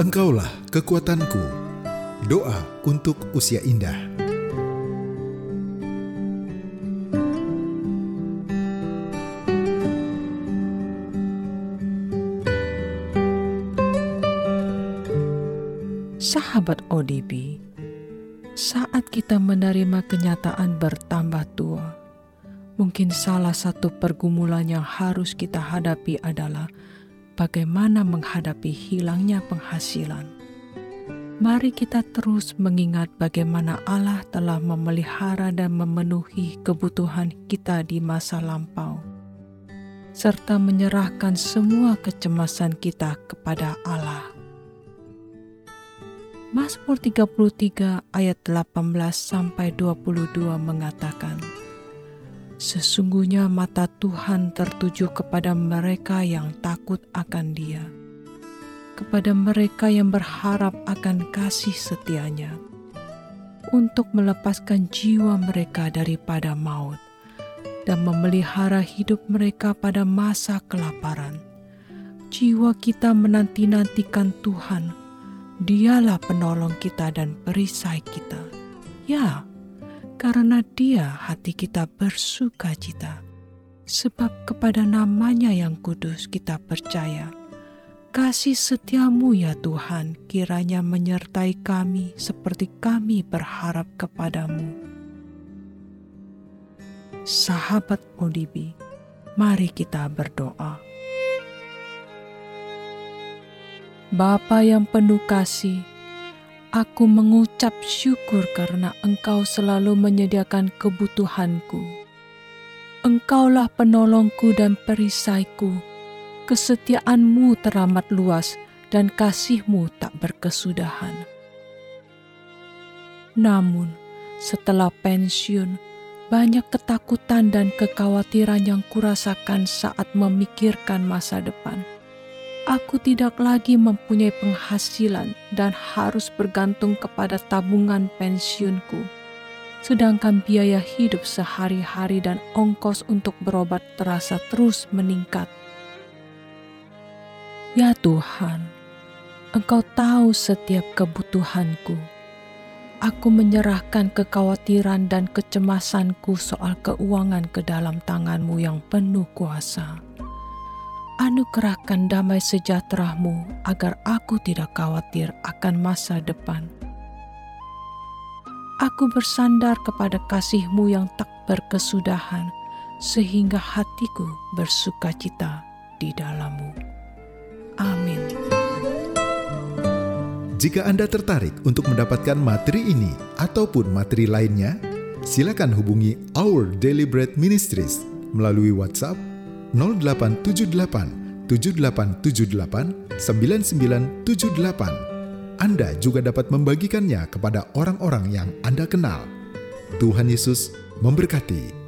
Engkaulah kekuatanku. Doa untuk usia indah. Sahabat ODB, saat kita menerima kenyataan bertambah tua, mungkin salah satu pergumulan yang harus kita hadapi adalah bagaimana menghadapi hilangnya penghasilan. Mari kita terus mengingat bagaimana Allah telah memelihara dan memenuhi kebutuhan kita di masa lampau, serta menyerahkan semua kecemasan kita kepada Allah. Mazmur 33 ayat 18 sampai 22 mengatakan, Sesungguhnya mata Tuhan tertuju kepada mereka yang takut akan Dia, kepada mereka yang berharap akan kasih setianya, untuk melepaskan jiwa mereka daripada maut dan memelihara hidup mereka pada masa kelaparan. Jiwa kita menanti-nantikan Tuhan Dialah penolong kita dan perisai kita. Ya, karena Dia hati kita bersuka cita. Sebab kepada namanya yang kudus kita percaya. Kasih setiamu ya Tuhan kiranya menyertai kami seperti kami berharap kepadamu. Sahabat Odibi, mari kita berdoa. Bapa yang penuh kasih, aku mengucap syukur karena Engkau selalu menyediakan kebutuhanku. Engkaulah penolongku dan perisaiku. Kesetiaanmu teramat luas dan kasihmu tak berkesudahan. Namun, setelah pensiun, banyak ketakutan dan kekhawatiran yang kurasakan saat memikirkan masa depan aku tidak lagi mempunyai penghasilan dan harus bergantung kepada tabungan pensiunku. Sedangkan biaya hidup sehari-hari dan ongkos untuk berobat terasa terus meningkat. Ya Tuhan, Engkau tahu setiap kebutuhanku. Aku menyerahkan kekhawatiran dan kecemasanku soal keuangan ke dalam tanganmu yang penuh kuasa anugerahkan damai sejahteramu agar aku tidak khawatir akan masa depan. Aku bersandar kepada kasihmu yang tak berkesudahan, sehingga hatiku bersuka cita di dalammu. Amin. Jika Anda tertarik untuk mendapatkan materi ini ataupun materi lainnya, silakan hubungi Our Daily Bread Ministries melalui WhatsApp 0878 7878 9978. Anda juga dapat membagikannya kepada orang-orang yang Anda kenal. Tuhan Yesus memberkati.